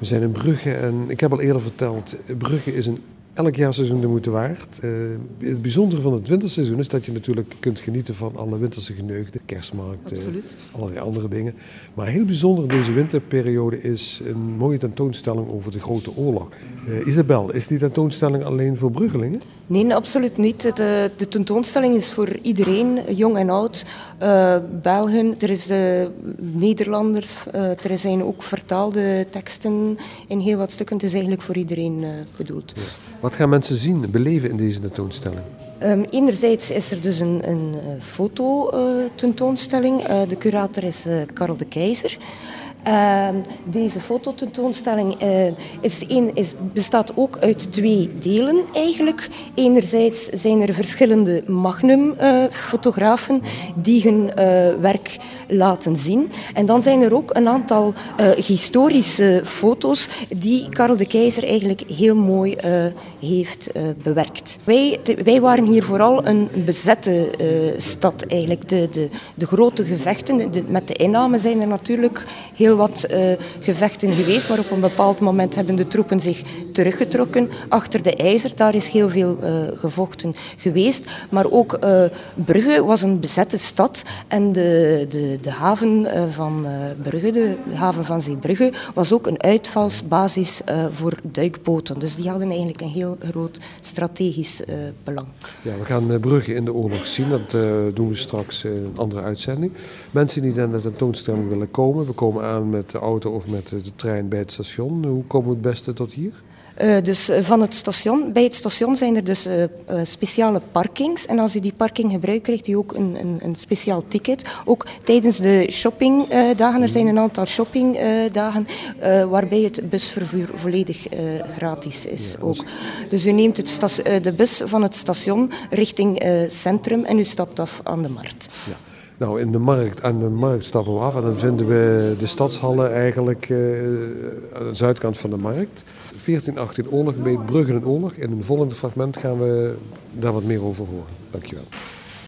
We zijn in Brugge en ik heb al eerder verteld, Brugge is een elk jaarseizoen de moeite waard. Uh, het bijzondere van het winterseizoen is dat je natuurlijk kunt genieten van alle winterse geneugden, kerstmarkten, Absoluut. allerlei andere dingen. Maar heel bijzonder deze winterperiode is een mooie tentoonstelling over de Grote Oorlog. Uh, Isabel, is die tentoonstelling alleen voor Bruggelingen? Nee, absoluut niet. De, de, tentoonstelling is voor iedereen, jong en oud. Uh, Belgen, er is Nederlanders, uh, er zijn ook vertaalde teksten in heel wat stukken. Het is eigenlijk voor iedereen bedoeld. Ja. Wat gaan mensen zien, beleven in deze tentoonstelling? Um, enerzijds is er dus een, een fototentoonstelling. de curator is Karel de Keizer. Uh, deze fototentoonstelling uh, is is, bestaat ook uit twee delen eigenlijk. Enerzijds zijn er verschillende Magnum-fotografen uh, die hun uh, werk laten zien. En dan zijn er ook een aantal historische foto's die Karel de Keizer eigenlijk heel mooi heeft bewerkt. Wij, wij waren hier vooral een bezette stad eigenlijk. De, de, de grote gevechten, met de inname zijn er natuurlijk heel wat uh, gevechten geweest, maar op een bepaald moment hebben de troepen zich teruggetrokken achter de ijzer. Daar is heel veel uh, gevochten geweest. Maar ook uh, Brugge was een bezette stad en de, de, de haven van Brugge, de haven van Zeebrugge, was ook een uitvalsbasis voor duikboten. Dus die hadden eigenlijk een heel groot strategisch belang. Ja, we gaan Brugge in de oorlog zien. Dat doen we straks in een andere uitzending. Mensen die naar de tentoonstelling willen komen, we komen aan met de auto of met de trein bij het station. Hoe komen we het beste tot hier? Uh, dus van het station, bij het station zijn er dus uh, uh, speciale parkings. En als u die parking gebruikt, krijgt u ook een, een, een speciaal ticket. Ook tijdens de shoppingdagen. Er zijn een aantal shoppingdagen waarbij het busvervoer volledig gratis is. Ja, ook. Dus u neemt het de bus van het station richting centrum en u stapt af aan de markt. Ja. Nou, in de markt, aan de markt stappen we af en dan vinden we de stadshallen eigenlijk uh, aan de zuidkant van de markt. 1418 oorlog, Bruggen en oorlog. In een volgende fragment gaan we daar wat meer over horen. Dankjewel.